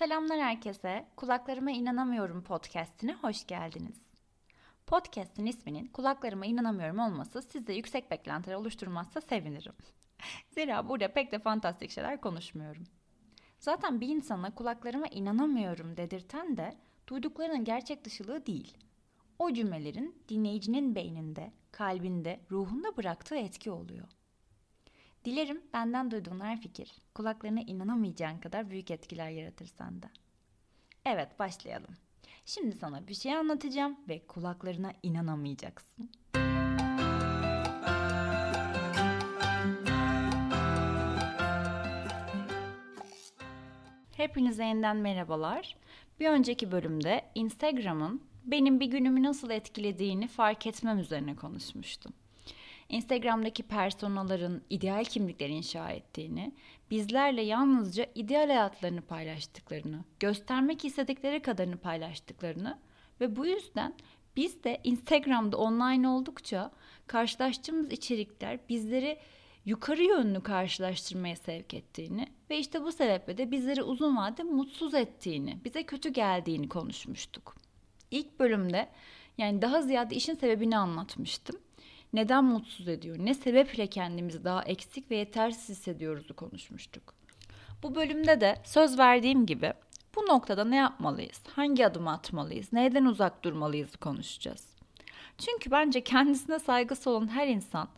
Selamlar herkese. Kulaklarıma inanamıyorum podcast'ine hoş geldiniz. Podcast'in isminin kulaklarıma inanamıyorum olması sizde yüksek beklentiler oluşturmazsa sevinirim. Zira burada pek de fantastik şeyler konuşmuyorum. Zaten bir insana kulaklarıma inanamıyorum dedirten de duyduklarının gerçek dışılığı değil. O cümlelerin dinleyicinin beyninde, kalbinde, ruhunda bıraktığı etki oluyor. Dilerim benden duyduğun her fikir kulaklarına inanamayacağın kadar büyük etkiler yaratır sende. Evet başlayalım. Şimdi sana bir şey anlatacağım ve kulaklarına inanamayacaksın. Hepinize yeniden merhabalar. Bir önceki bölümde Instagram'ın benim bir günümü nasıl etkilediğini fark etmem üzerine konuşmuştum. Instagram'daki personaların ideal kimlikleri inşa ettiğini, bizlerle yalnızca ideal hayatlarını paylaştıklarını, göstermek istedikleri kadarını paylaştıklarını ve bu yüzden biz de Instagram'da online oldukça karşılaştığımız içerikler bizleri yukarı yönlü karşılaştırmaya sevk ettiğini ve işte bu sebeple de bizleri uzun vade mutsuz ettiğini, bize kötü geldiğini konuşmuştuk. İlk bölümde yani daha ziyade işin sebebini anlatmıştım neden mutsuz ediyor, ne sebeple kendimizi daha eksik ve yetersiz hissediyoruzu konuşmuştuk. Bu bölümde de söz verdiğim gibi bu noktada ne yapmalıyız, hangi adım atmalıyız, neyden uzak durmalıyız konuşacağız. Çünkü bence kendisine saygısı olan her insan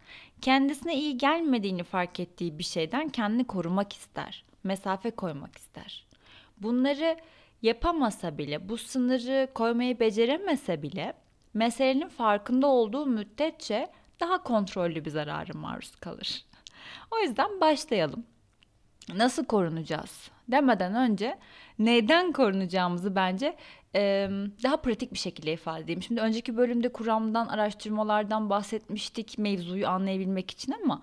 kendisine iyi gelmediğini fark ettiği bir şeyden kendini korumak ister, mesafe koymak ister. Bunları yapamasa bile, bu sınırı koymayı beceremese bile meselenin farkında olduğu müddetçe daha kontrollü bir zarara maruz kalır. O yüzden başlayalım. Nasıl korunacağız demeden önce neyden korunacağımızı bence e, daha pratik bir şekilde ifade edeyim. Şimdi önceki bölümde kuramdan, araştırmalardan bahsetmiştik mevzuyu anlayabilmek için ama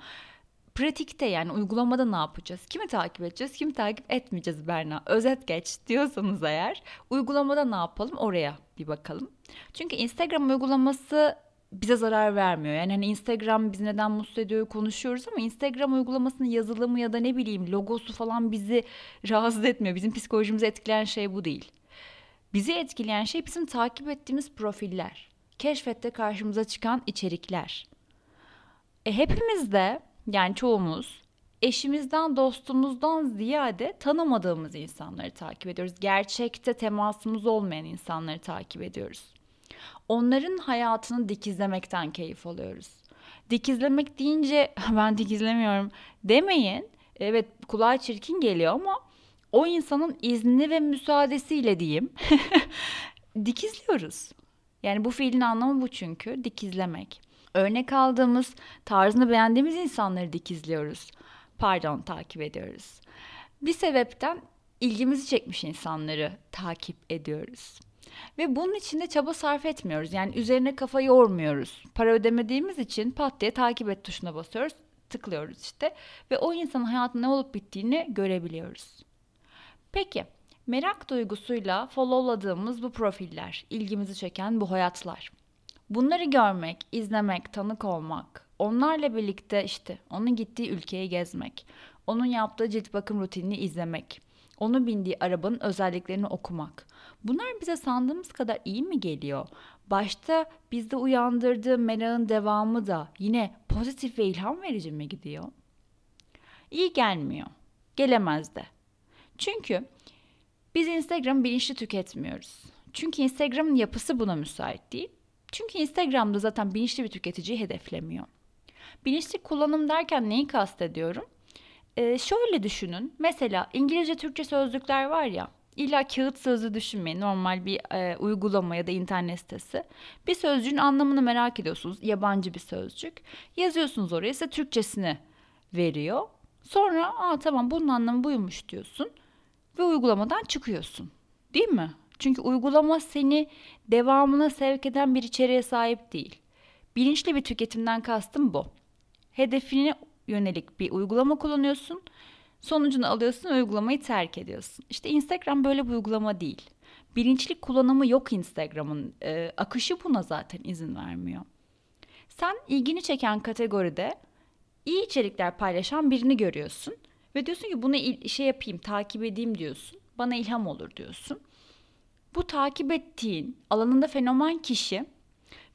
pratikte yani uygulamada ne yapacağız? Kimi takip edeceğiz, kimi takip etmeyeceğiz Berna? Özet geç diyorsanız eğer uygulamada ne yapalım oraya bir bakalım. Çünkü Instagram uygulaması bize zarar vermiyor. Yani hani Instagram bizi neden mutsuz ediyor konuşuyoruz ama Instagram uygulamasının yazılımı ya da ne bileyim logosu falan bizi rahatsız etmiyor. Bizim psikolojimizi etkileyen şey bu değil. Bizi etkileyen şey bizim takip ettiğimiz profiller. Keşfette karşımıza çıkan içerikler. E hepimiz de yani çoğumuz eşimizden, dostumuzdan ziyade tanımadığımız insanları takip ediyoruz. Gerçekte temasımız olmayan insanları takip ediyoruz onların hayatını dikizlemekten keyif alıyoruz. Dikizlemek deyince ben dikizlemiyorum demeyin. Evet kulağa çirkin geliyor ama o insanın izni ve müsaadesiyle diyeyim dikizliyoruz. Yani bu fiilin anlamı bu çünkü dikizlemek. Örnek aldığımız, tarzını beğendiğimiz insanları dikizliyoruz. Pardon, takip ediyoruz. Bir sebepten ilgimizi çekmiş insanları takip ediyoruz. Ve bunun için de çaba sarf etmiyoruz. Yani üzerine kafa yormuyoruz. Para ödemediğimiz için pat diye takip et tuşuna basıyoruz. Tıklıyoruz işte. Ve o insanın hayatında ne olup bittiğini görebiliyoruz. Peki merak duygusuyla followladığımız bu profiller, ilgimizi çeken bu hayatlar. Bunları görmek, izlemek, tanık olmak, onlarla birlikte işte onun gittiği ülkeyi gezmek, onun yaptığı cilt bakım rutinini izlemek, onun bindiği arabanın özelliklerini okumak. Bunlar bize sandığımız kadar iyi mi geliyor? Başta bizde uyandırdığı merakın devamı da yine pozitif ve ilham verici mi gidiyor? İyi gelmiyor. Gelemez de. Çünkü biz Instagram bilinçli tüketmiyoruz. Çünkü Instagram'ın yapısı buna müsait değil. Çünkü Instagram'da zaten bilinçli bir tüketiciyi hedeflemiyor. Bilinçli kullanım derken neyi kastediyorum? Ee, şöyle düşünün. Mesela İngilizce Türkçe sözlükler var ya. İlla kağıt sözü düşünmeyin. Normal bir e, uygulama ya da internet sitesi. Bir sözcüğün anlamını merak ediyorsunuz. Yabancı bir sözcük. Yazıyorsunuz oraya size Türkçesini veriyor. Sonra aa tamam bunun anlamı buymuş diyorsun. Ve uygulamadan çıkıyorsun. Değil mi? Çünkü uygulama seni devamına sevk eden bir içeriğe sahip değil. Bilinçli bir tüketimden kastım bu. Hedefini yönelik bir uygulama kullanıyorsun. Sonucunu alıyorsun uygulamayı terk ediyorsun. İşte Instagram böyle bir uygulama değil. Bilinçli kullanımı yok Instagram'ın. E, akışı buna zaten izin vermiyor. Sen ilgini çeken kategoride iyi içerikler paylaşan birini görüyorsun. Ve diyorsun ki bunu şey yapayım, takip edeyim diyorsun. bana ilham olur diyorsun. Bu takip ettiğin alanında fenomen kişi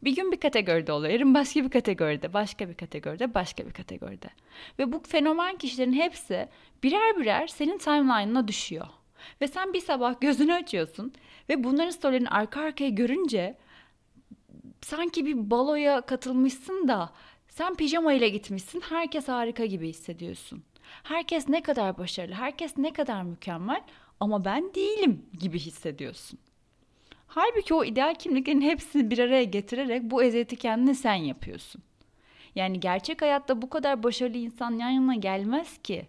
bir gün bir kategoride oluyor, yarın başka bir kategoride, başka bir kategoride, başka bir kategoride. Ve bu fenomen kişilerin hepsi birer birer senin timeline'ına düşüyor. Ve sen bir sabah gözünü açıyorsun ve bunların storylerini arka arkaya görünce sanki bir baloya katılmışsın da sen pijama ile gitmişsin. Herkes harika gibi hissediyorsun. Herkes ne kadar başarılı, herkes ne kadar mükemmel ama ben değilim gibi hissediyorsun. Halbuki o ideal kimliklerin hepsini bir araya getirerek bu eziyeti kendine sen yapıyorsun. Yani gerçek hayatta bu kadar başarılı insan yan yana gelmez ki.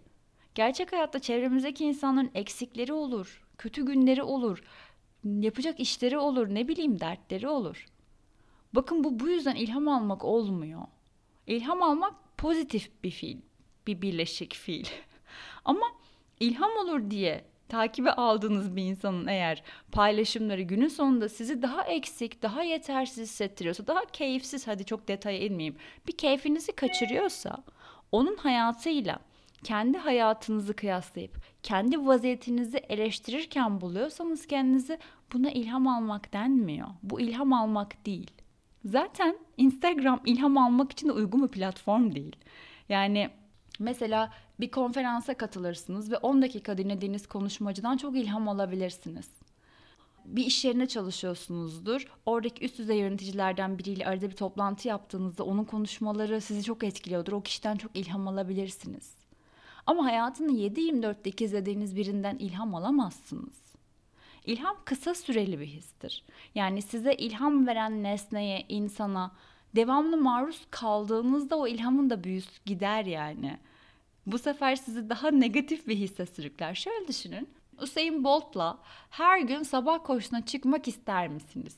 Gerçek hayatta çevremizdeki insanların eksikleri olur, kötü günleri olur, yapacak işleri olur, ne bileyim dertleri olur. Bakın bu bu yüzden ilham almak olmuyor. İlham almak pozitif bir fiil, bir birleşik fiil. Ama ilham olur diye takibe aldığınız bir insanın eğer paylaşımları günün sonunda sizi daha eksik, daha yetersiz hissettiriyorsa, daha keyifsiz hadi çok detaya inmeyeyim. Bir keyfinizi kaçırıyorsa onun hayatıyla kendi hayatınızı kıyaslayıp kendi vaziyetinizi eleştirirken buluyorsanız kendinizi buna ilham almak denmiyor. Bu ilham almak değil. Zaten Instagram ilham almak için de uygun bir platform değil. Yani mesela bir konferansa katılırsınız ve 10 dakika dinlediğiniz konuşmacıdan çok ilham alabilirsiniz. Bir iş yerinde çalışıyorsunuzdur. Oradaki üst düzey yöneticilerden biriyle arada bir toplantı yaptığınızda onun konuşmaları sizi çok etkiliyordur. O kişiden çok ilham alabilirsiniz. Ama hayatını 7-24'te izlediğiniz birinden ilham alamazsınız. İlham kısa süreli bir histir. Yani size ilham veren nesneye, insana devamlı maruz kaldığınızda o ilhamın da büyüsü gider yani. Bu sefer sizi daha negatif bir hisse sürükler. Şöyle düşünün. Usain Bolt'la her gün sabah koşuna çıkmak ister misiniz?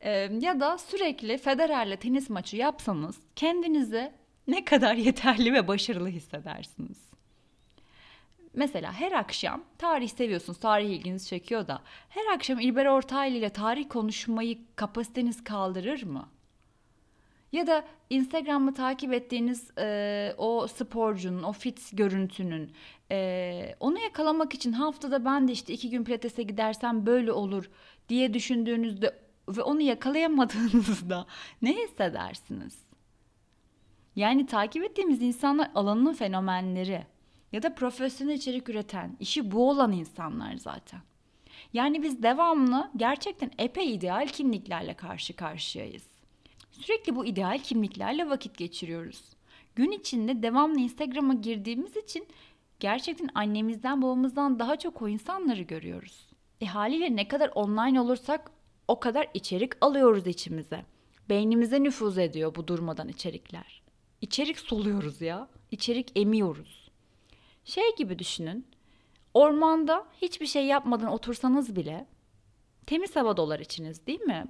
Ee, ya da sürekli Federer'le tenis maçı yapsanız kendinizi ne kadar yeterli ve başarılı hissedersiniz? Mesela her akşam tarih seviyorsunuz, tarih ilginizi çekiyor da her akşam İlber Ortaylı ile tarih konuşmayı kapasiteniz kaldırır mı? Ya da Instagram'ı takip ettiğiniz e, o sporcunun, o fit görüntünün e, onu yakalamak için haftada ben de işte iki gün pilatese gidersem böyle olur diye düşündüğünüzde ve onu yakalayamadığınızda ne hissedersiniz? Yani takip ettiğimiz insanlar alanının fenomenleri ya da profesyonel içerik üreten, işi bu olan insanlar zaten. Yani biz devamlı gerçekten epey ideal kimliklerle karşı karşıyayız. Sürekli bu ideal kimliklerle vakit geçiriyoruz. Gün içinde devamlı Instagram'a girdiğimiz için gerçekten annemizden babamızdan daha çok o insanları görüyoruz. E haliyle ne kadar online olursak o kadar içerik alıyoruz içimize. Beynimize nüfuz ediyor bu durmadan içerikler. İçerik soluyoruz ya. İçerik emiyoruz. Şey gibi düşünün. Ormanda hiçbir şey yapmadan otursanız bile temiz hava dolar içiniz değil mi?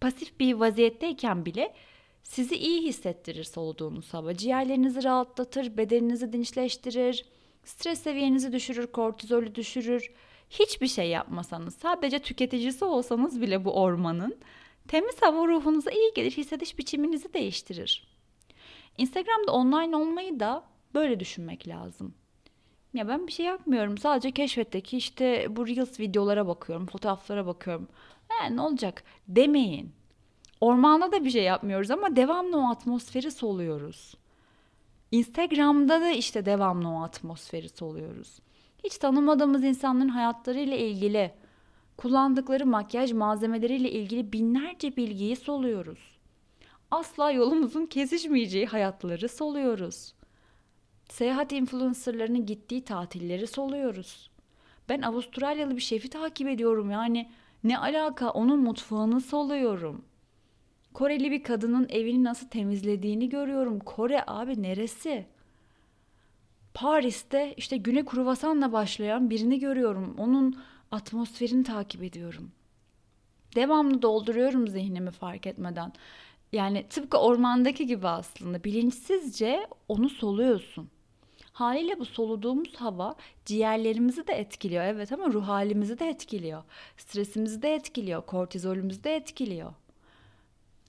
Pasif bir vaziyetteyken bile sizi iyi hissettirir soluduğunuz hava. Ciğerlerinizi rahatlatır, bedeninizi dinçleştirir, stres seviyenizi düşürür, kortizolü düşürür. Hiçbir şey yapmasanız, sadece tüketicisi olsanız bile bu ormanın temiz hava ruhunuza iyi gelir, hissediş biçiminizi değiştirir. Instagram'da online olmayı da böyle düşünmek lazım. Ya ben bir şey yapmıyorum. Sadece keşfetteki işte bu Reels videolara bakıyorum, fotoğraflara bakıyorum. He, ne olacak demeyin. Ormanda da bir şey yapmıyoruz ama devamlı o atmosferi soluyoruz. Instagram'da da işte devamlı o atmosferi soluyoruz. Hiç tanımadığımız insanların hayatlarıyla ilgili, kullandıkları makyaj malzemeleriyle ilgili binlerce bilgiyi soluyoruz. Asla yolumuzun kesişmeyeceği hayatları soluyoruz. Seyahat influencerlarının gittiği tatilleri soluyoruz. Ben Avustralyalı bir şefi takip ediyorum yani ne alaka onun mutfağını soluyorum. Koreli bir kadının evini nasıl temizlediğini görüyorum. Kore abi neresi? Paris'te işte güne kruvasanla başlayan birini görüyorum. Onun atmosferini takip ediyorum. Devamlı dolduruyorum zihnimi fark etmeden. Yani tıpkı ormandaki gibi aslında bilinçsizce onu soluyorsun. Haliyle bu soluduğumuz hava ciğerlerimizi de etkiliyor evet ama ruh halimizi de etkiliyor. Stresimizi de etkiliyor, kortizolümüzü de etkiliyor.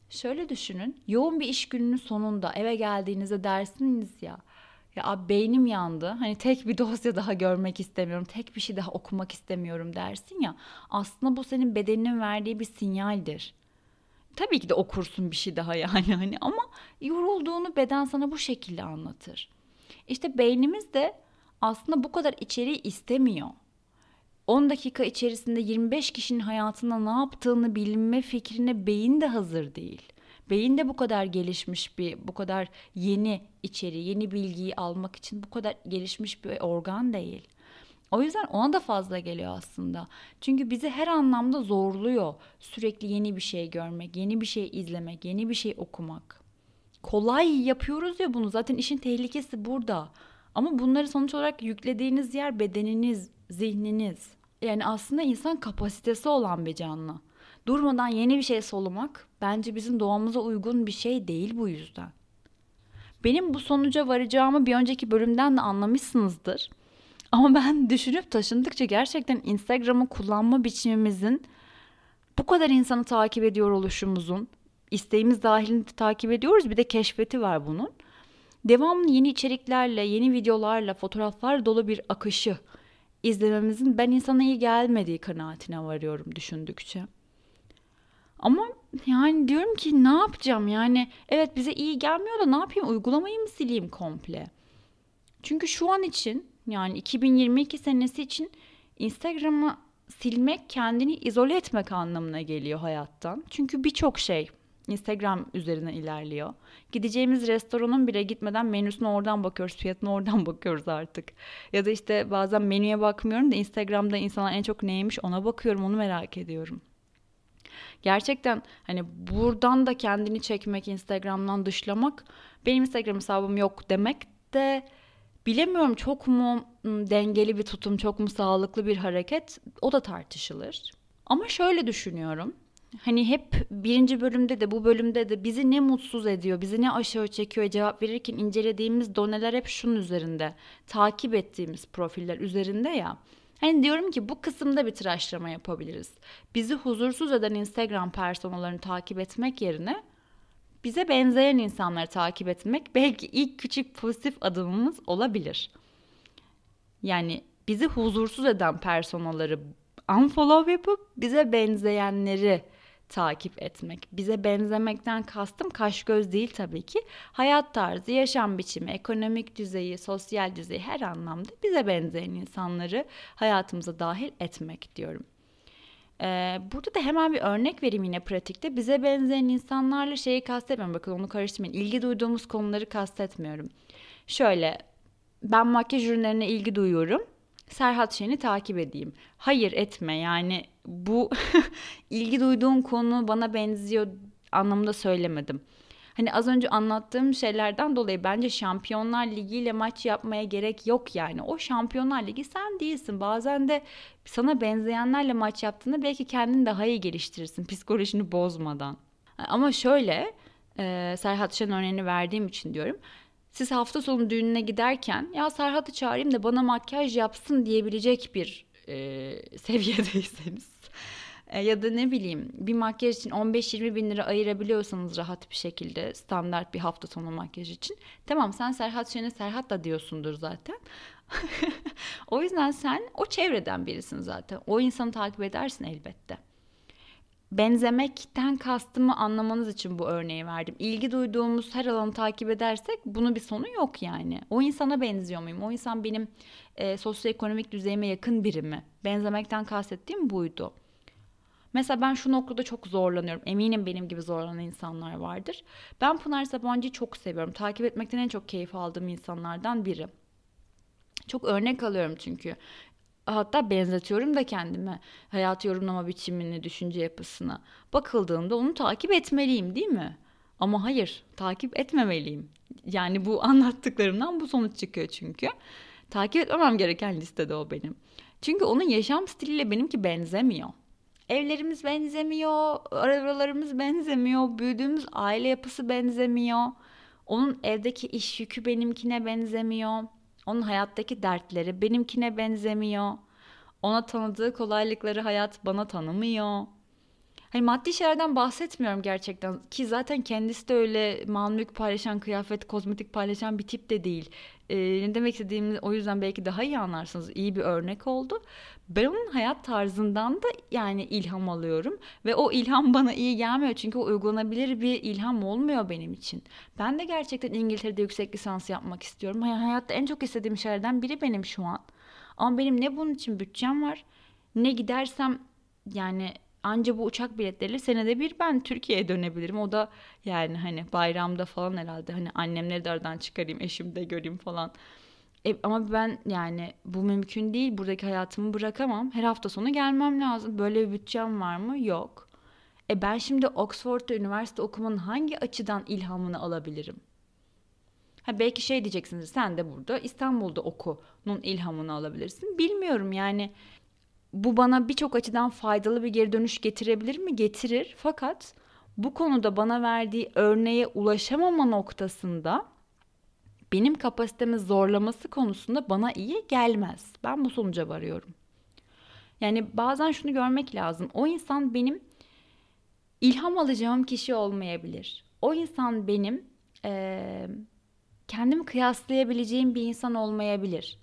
Şöyle düşünün, yoğun bir iş gününün sonunda eve geldiğinizde dersiniz ya, Ya abi beynim yandı. Hani tek bir dosya daha görmek istemiyorum. Tek bir şey daha okumak istemiyorum dersin ya. Aslında bu senin bedeninin verdiği bir sinyaldir. Tabii ki de okursun bir şey daha yani hani ama yorulduğunu beden sana bu şekilde anlatır. İşte beynimiz de aslında bu kadar içeriği istemiyor. 10 dakika içerisinde 25 kişinin hayatında ne yaptığını bilme fikrine beyin de hazır değil. Beyin de bu kadar gelişmiş bir, bu kadar yeni içeriği, yeni bilgiyi almak için bu kadar gelişmiş bir organ değil. O yüzden ona da fazla geliyor aslında. Çünkü bizi her anlamda zorluyor. Sürekli yeni bir şey görmek, yeni bir şey izlemek, yeni bir şey okumak. Kolay yapıyoruz ya bunu. Zaten işin tehlikesi burada. Ama bunları sonuç olarak yüklediğiniz yer bedeniniz, zihniniz. Yani aslında insan kapasitesi olan bir canlı. Durmadan yeni bir şey solumak bence bizim doğamıza uygun bir şey değil bu yüzden. Benim bu sonuca varacağımı bir önceki bölümden de anlamışsınızdır. Ama ben düşünüp taşındıkça gerçekten Instagram'ı kullanma biçimimizin bu kadar insanı takip ediyor oluşumuzun isteğimiz dahilinde takip ediyoruz. Bir de keşfeti var bunun. Devamlı yeni içeriklerle, yeni videolarla, fotoğraflar dolu bir akışı izlememizin ben insana iyi gelmediği kanaatine varıyorum düşündükçe. Ama yani diyorum ki ne yapacağım yani evet bize iyi gelmiyor da ne yapayım uygulamayı mı sileyim komple? Çünkü şu an için yani 2022 senesi için Instagram'ı silmek kendini izole etmek anlamına geliyor hayattan. Çünkü birçok şey Instagram üzerinden ilerliyor. Gideceğimiz restoranın bile gitmeden menüsüne oradan bakıyoruz, fiyatına oradan bakıyoruz artık. Ya da işte bazen menüye bakmıyorum da Instagram'da insanlar en çok neymiş ona bakıyorum, onu merak ediyorum. Gerçekten hani buradan da kendini çekmek, Instagram'dan dışlamak, benim Instagram hesabım yok demek de bilemiyorum çok mu dengeli bir tutum, çok mu sağlıklı bir hareket o da tartışılır. Ama şöyle düşünüyorum. Hani hep birinci bölümde de bu bölümde de bizi ne mutsuz ediyor, bizi ne aşağı çekiyor cevap verirken incelediğimiz doneler hep şunun üzerinde. Takip ettiğimiz profiller üzerinde ya. Hani diyorum ki bu kısımda bir tıraşlama yapabiliriz. Bizi huzursuz eden Instagram personalarını takip etmek yerine bize benzeyen insanları takip etmek belki ilk küçük pozitif adımımız olabilir. Yani bizi huzursuz eden personaları unfollow yapıp bize benzeyenleri takip etmek. Bize benzemekten kastım kaş göz değil tabii ki. Hayat tarzı, yaşam biçimi, ekonomik düzeyi, sosyal düzeyi her anlamda bize benzeyen insanları hayatımıza dahil etmek diyorum. Ee, burada da hemen bir örnek vereyim yine pratikte. Bize benzeyen insanlarla şeyi kastetmiyorum. Bakın onu karıştırmayın. İlgi duyduğumuz konuları kastetmiyorum. Şöyle ben makyaj ürünlerine ilgi duyuyorum. Serhat Şen'i takip edeyim. Hayır etme yani bu ilgi duyduğun konu bana benziyor anlamında söylemedim. Hani az önce anlattığım şeylerden dolayı bence Şampiyonlar Ligi ile maç yapmaya gerek yok yani. O Şampiyonlar Ligi sen değilsin. Bazen de sana benzeyenlerle maç yaptığında belki kendini daha iyi geliştirirsin psikolojini bozmadan. Ama şöyle Serhat Şen örneğini verdiğim için diyorum. Siz hafta sonu düğününe giderken ya Serhat'ı çağırayım da bana makyaj yapsın diyebilecek bir e, seviyedeyseniz e, ya da ne bileyim bir makyaj için 15-20 bin lira ayırabiliyorsanız rahat bir şekilde standart bir hafta sonu makyaj için. Tamam sen Serhat Şen'e Serhat da diyorsundur zaten. o yüzden sen o çevreden birisin zaten. O insanı takip edersin elbette. Benzemekten kastımı anlamanız için bu örneği verdim. İlgi duyduğumuz her alanı takip edersek bunun bir sonu yok yani. O insana benziyor muyum? O insan benim e, sosyoekonomik düzeyime yakın biri mi? Benzemekten kastettiğim buydu. Mesela ben şu noktada çok zorlanıyorum. Eminim benim gibi zorlanan insanlar vardır. Ben Pınar Sabancı'yı çok seviyorum. Takip etmekten en çok keyif aldığım insanlardan biri. Çok örnek alıyorum çünkü. Hatta benzetiyorum da kendime. Hayat yorumlama biçimini, düşünce yapısını. Bakıldığında onu takip etmeliyim değil mi? Ama hayır, takip etmemeliyim. Yani bu anlattıklarımdan bu sonuç çıkıyor çünkü. Takip etmemem gereken listede o benim. Çünkü onun yaşam stiliyle benimki benzemiyor. Evlerimiz benzemiyor, arabalarımız benzemiyor, büyüdüğümüz aile yapısı benzemiyor. Onun evdeki iş yükü benimkine benzemiyor. Onun hayattaki dertleri benimkine benzemiyor. Ona tanıdığı kolaylıkları hayat bana tanımıyor. Hani maddi şeylerden bahsetmiyorum gerçekten ki zaten kendisi de öyle mal mülk paylaşan, kıyafet, kozmetik paylaşan bir tip de değil. Ee, ne demek istediğimi o yüzden belki daha iyi anlarsınız. İyi bir örnek oldu. Ben onun hayat tarzından da yani ilham alıyorum ve o ilham bana iyi gelmiyor çünkü o uygulanabilir bir ilham olmuyor benim için. Ben de gerçekten İngiltere'de yüksek lisans yapmak istiyorum. Yani hayatta en çok istediğim şeylerden biri benim şu an. Ama benim ne bunun için bütçem var ne gidersem yani Anca bu uçak biletleriyle senede bir ben Türkiye'ye dönebilirim. O da yani hani bayramda falan herhalde hani annemleri de aradan çıkarayım, eşimi de göreyim falan. E, ama ben yani bu mümkün değil. Buradaki hayatımı bırakamam. Her hafta sonu gelmem lazım. Böyle bir bütçem var mı? Yok. E ben şimdi Oxford'da üniversite okumanın hangi açıdan ilhamını alabilirim? Ha belki şey diyeceksiniz sen de burada İstanbul'da okunun ilhamını alabilirsin. Bilmiyorum yani bu bana birçok açıdan faydalı bir geri dönüş getirebilir mi? Getirir. Fakat bu konuda bana verdiği örneğe ulaşamama noktasında benim kapasitemi zorlaması konusunda bana iyi gelmez. Ben bu sonuca varıyorum. Yani bazen şunu görmek lazım. O insan benim ilham alacağım kişi olmayabilir. O insan benim e, kendimi kıyaslayabileceğim bir insan olmayabilir.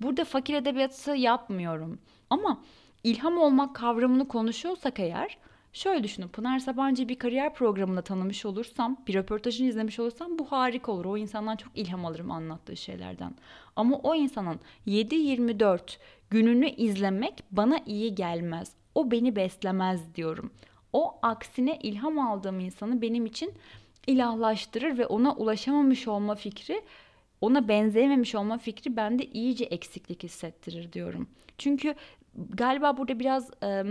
Burada fakir edebiyatı yapmıyorum. Ama ilham olmak kavramını konuşuyorsak eğer şöyle düşünün Pınar Sabancı bir kariyer programında tanımış olursam bir röportajını izlemiş olursam bu harika olur. O insandan çok ilham alırım anlattığı şeylerden. Ama o insanın 7-24 gününü izlemek bana iyi gelmez. O beni beslemez diyorum. O aksine ilham aldığım insanı benim için ilahlaştırır ve ona ulaşamamış olma fikri ona benzeyememiş olma fikri bende iyice eksiklik hissettirir diyorum. Çünkü galiba burada biraz e,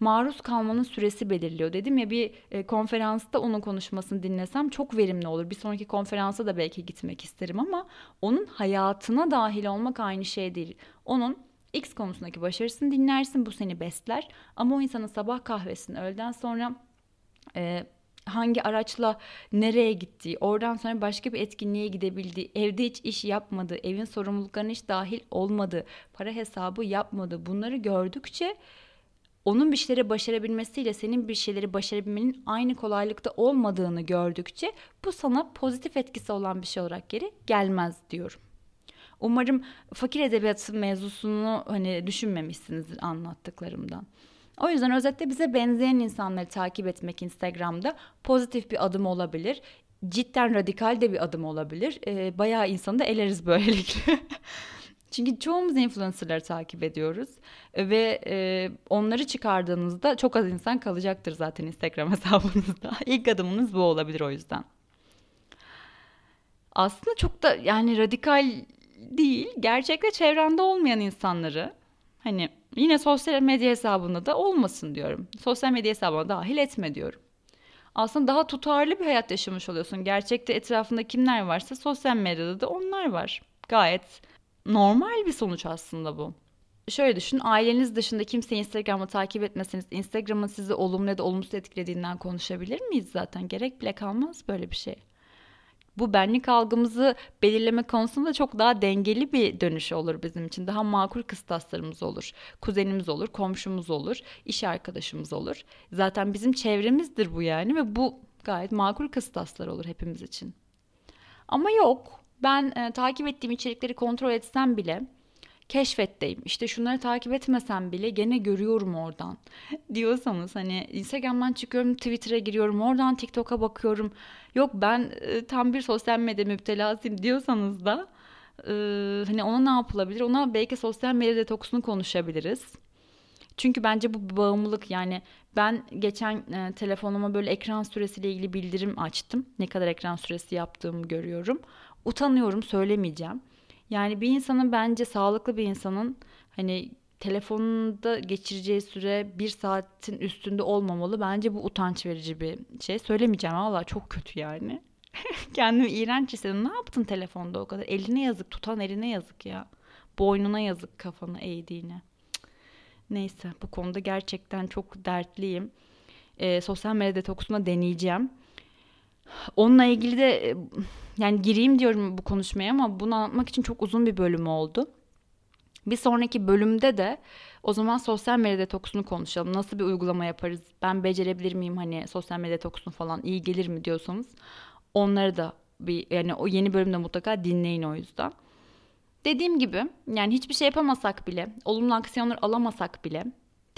maruz kalmanın süresi belirliyor. Dedim ya bir e, konferansta onun konuşmasını dinlesem çok verimli olur. Bir sonraki konferansa da belki gitmek isterim ama onun hayatına dahil olmak aynı şey değil. Onun X konusundaki başarısını dinlersin bu seni besler ama o insanın sabah kahvesini öğleden sonra e, hangi araçla nereye gittiği, oradan sonra başka bir etkinliğe gidebildiği, evde hiç iş yapmadığı, evin sorumluluklarına hiç dahil olmadığı, para hesabı yapmadığı bunları gördükçe onun bir şeyleri başarabilmesiyle senin bir şeyleri başarabilmenin aynı kolaylıkta olmadığını gördükçe bu sana pozitif etkisi olan bir şey olarak geri gelmez diyorum. Umarım fakir edebiyatı mevzusunu hani düşünmemişsinizdir anlattıklarımdan. O yüzden özetle bize benzeyen insanları takip etmek Instagram'da pozitif bir adım olabilir. Cidden radikal de bir adım olabilir. E, bayağı insanı da eleriz böylelikle. Çünkü çoğumuz influencerları takip ediyoruz ve e, onları çıkardığınızda çok az insan kalacaktır zaten Instagram hesabınızda. İlk adımınız bu olabilir o yüzden. Aslında çok da yani radikal değil, gerçekte çevrende olmayan insanları hani Yine sosyal medya hesabında da olmasın diyorum. Sosyal medya hesabına dahil etme diyorum. Aslında daha tutarlı bir hayat yaşamış oluyorsun. Gerçekte etrafında kimler varsa sosyal medyada da onlar var. Gayet normal bir sonuç aslında bu. Şöyle düşün, aileniz dışında kimseyi Instagram'ı takip etmeseniz Instagram'ın sizi olumlu ya da olumsuz etkilediğinden konuşabilir miyiz zaten? Gerek bile kalmaz böyle bir şey bu benlik algımızı belirleme konusunda çok daha dengeli bir dönüş olur bizim için. Daha makul kıstaslarımız olur. Kuzenimiz olur, komşumuz olur, iş arkadaşımız olur. Zaten bizim çevremizdir bu yani ve bu gayet makul kıstaslar olur hepimiz için. Ama yok. Ben e, takip ettiğim içerikleri kontrol etsem bile keşfetteyim. İşte şunları takip etmesem bile gene görüyorum oradan diyorsanız hani Instagram'dan çıkıyorum Twitter'a giriyorum oradan TikTok'a bakıyorum. Yok ben e, tam bir sosyal medya müptelasıyım diyorsanız da e, hani ona ne yapılabilir? Ona belki sosyal medya detoksunu konuşabiliriz. Çünkü bence bu bağımlılık yani ben geçen e, telefonuma böyle ekran süresiyle ilgili bildirim açtım. Ne kadar ekran süresi yaptığımı görüyorum. Utanıyorum söylemeyeceğim. Yani bir insanın bence sağlıklı bir insanın hani telefonunda geçireceği süre bir saatin üstünde olmamalı. Bence bu utanç verici bir şey. Söylemeyeceğim valla çok kötü yani. Kendimi iğrenç hissediyorum. Ne yaptın telefonda o kadar? Eline yazık. Tutan eline yazık ya. Boynuna yazık kafanı eğdiğine. Neyse bu konuda gerçekten çok dertliyim. Ee, sosyal medya detoksuna deneyeceğim. Onunla ilgili de yani gireyim diyorum bu konuşmaya ama bunu anlatmak için çok uzun bir bölüm oldu. Bir sonraki bölümde de O zaman sosyal medya detoksunu konuşalım. Nasıl bir uygulama yaparız? Ben becerebilir miyim hani sosyal medya detoksunu falan iyi gelir mi diyorsanız onları da bir yani o yeni bölümde mutlaka dinleyin o yüzden. Dediğim gibi yani hiçbir şey yapamasak bile, olumlu aksiyonlar alamasak bile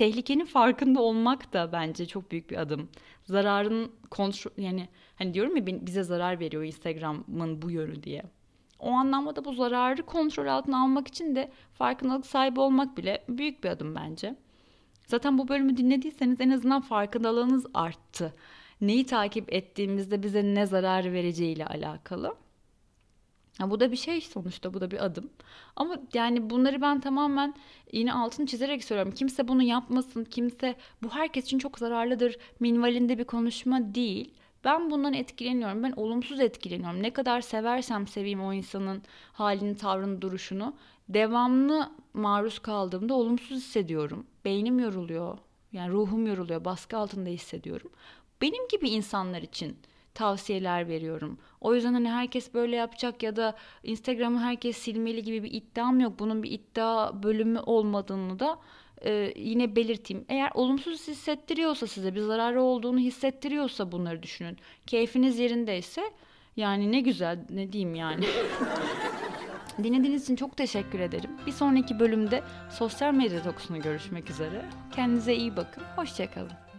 tehlikenin farkında olmak da bence çok büyük bir adım. Zararın kontrol yani hani diyorum ya bize zarar veriyor Instagram'ın bu yönü diye. O anlamda bu zararı kontrol altına almak için de farkındalık sahibi olmak bile büyük bir adım bence. Zaten bu bölümü dinlediyseniz en azından farkındalığınız arttı. Neyi takip ettiğimizde bize ne zarar vereceğiyle alakalı. Ya bu da bir şey sonuçta bu da bir adım. Ama yani bunları ben tamamen yine altını çizerek söylüyorum. Kimse bunu yapmasın. Kimse bu herkes için çok zararlıdır. Minvalinde bir konuşma değil. Ben bundan etkileniyorum. Ben olumsuz etkileniyorum. Ne kadar seversem seveyim o insanın halini, tavrını, duruşunu. Devamlı maruz kaldığımda olumsuz hissediyorum. Beynim yoruluyor. Yani ruhum yoruluyor. Baskı altında hissediyorum. Benim gibi insanlar için tavsiyeler veriyorum. O yüzden hani herkes böyle yapacak ya da Instagram'ı herkes silmeli gibi bir iddiam yok. Bunun bir iddia bölümü olmadığını da e, yine belirteyim. Eğer olumsuz hissettiriyorsa size bir zararı olduğunu hissettiriyorsa bunları düşünün. Keyfiniz yerindeyse yani ne güzel ne diyeyim yani. Dinlediğiniz için çok teşekkür ederim. Bir sonraki bölümde sosyal medya toksunu görüşmek üzere. Kendinize iyi bakın. Hoşçakalın.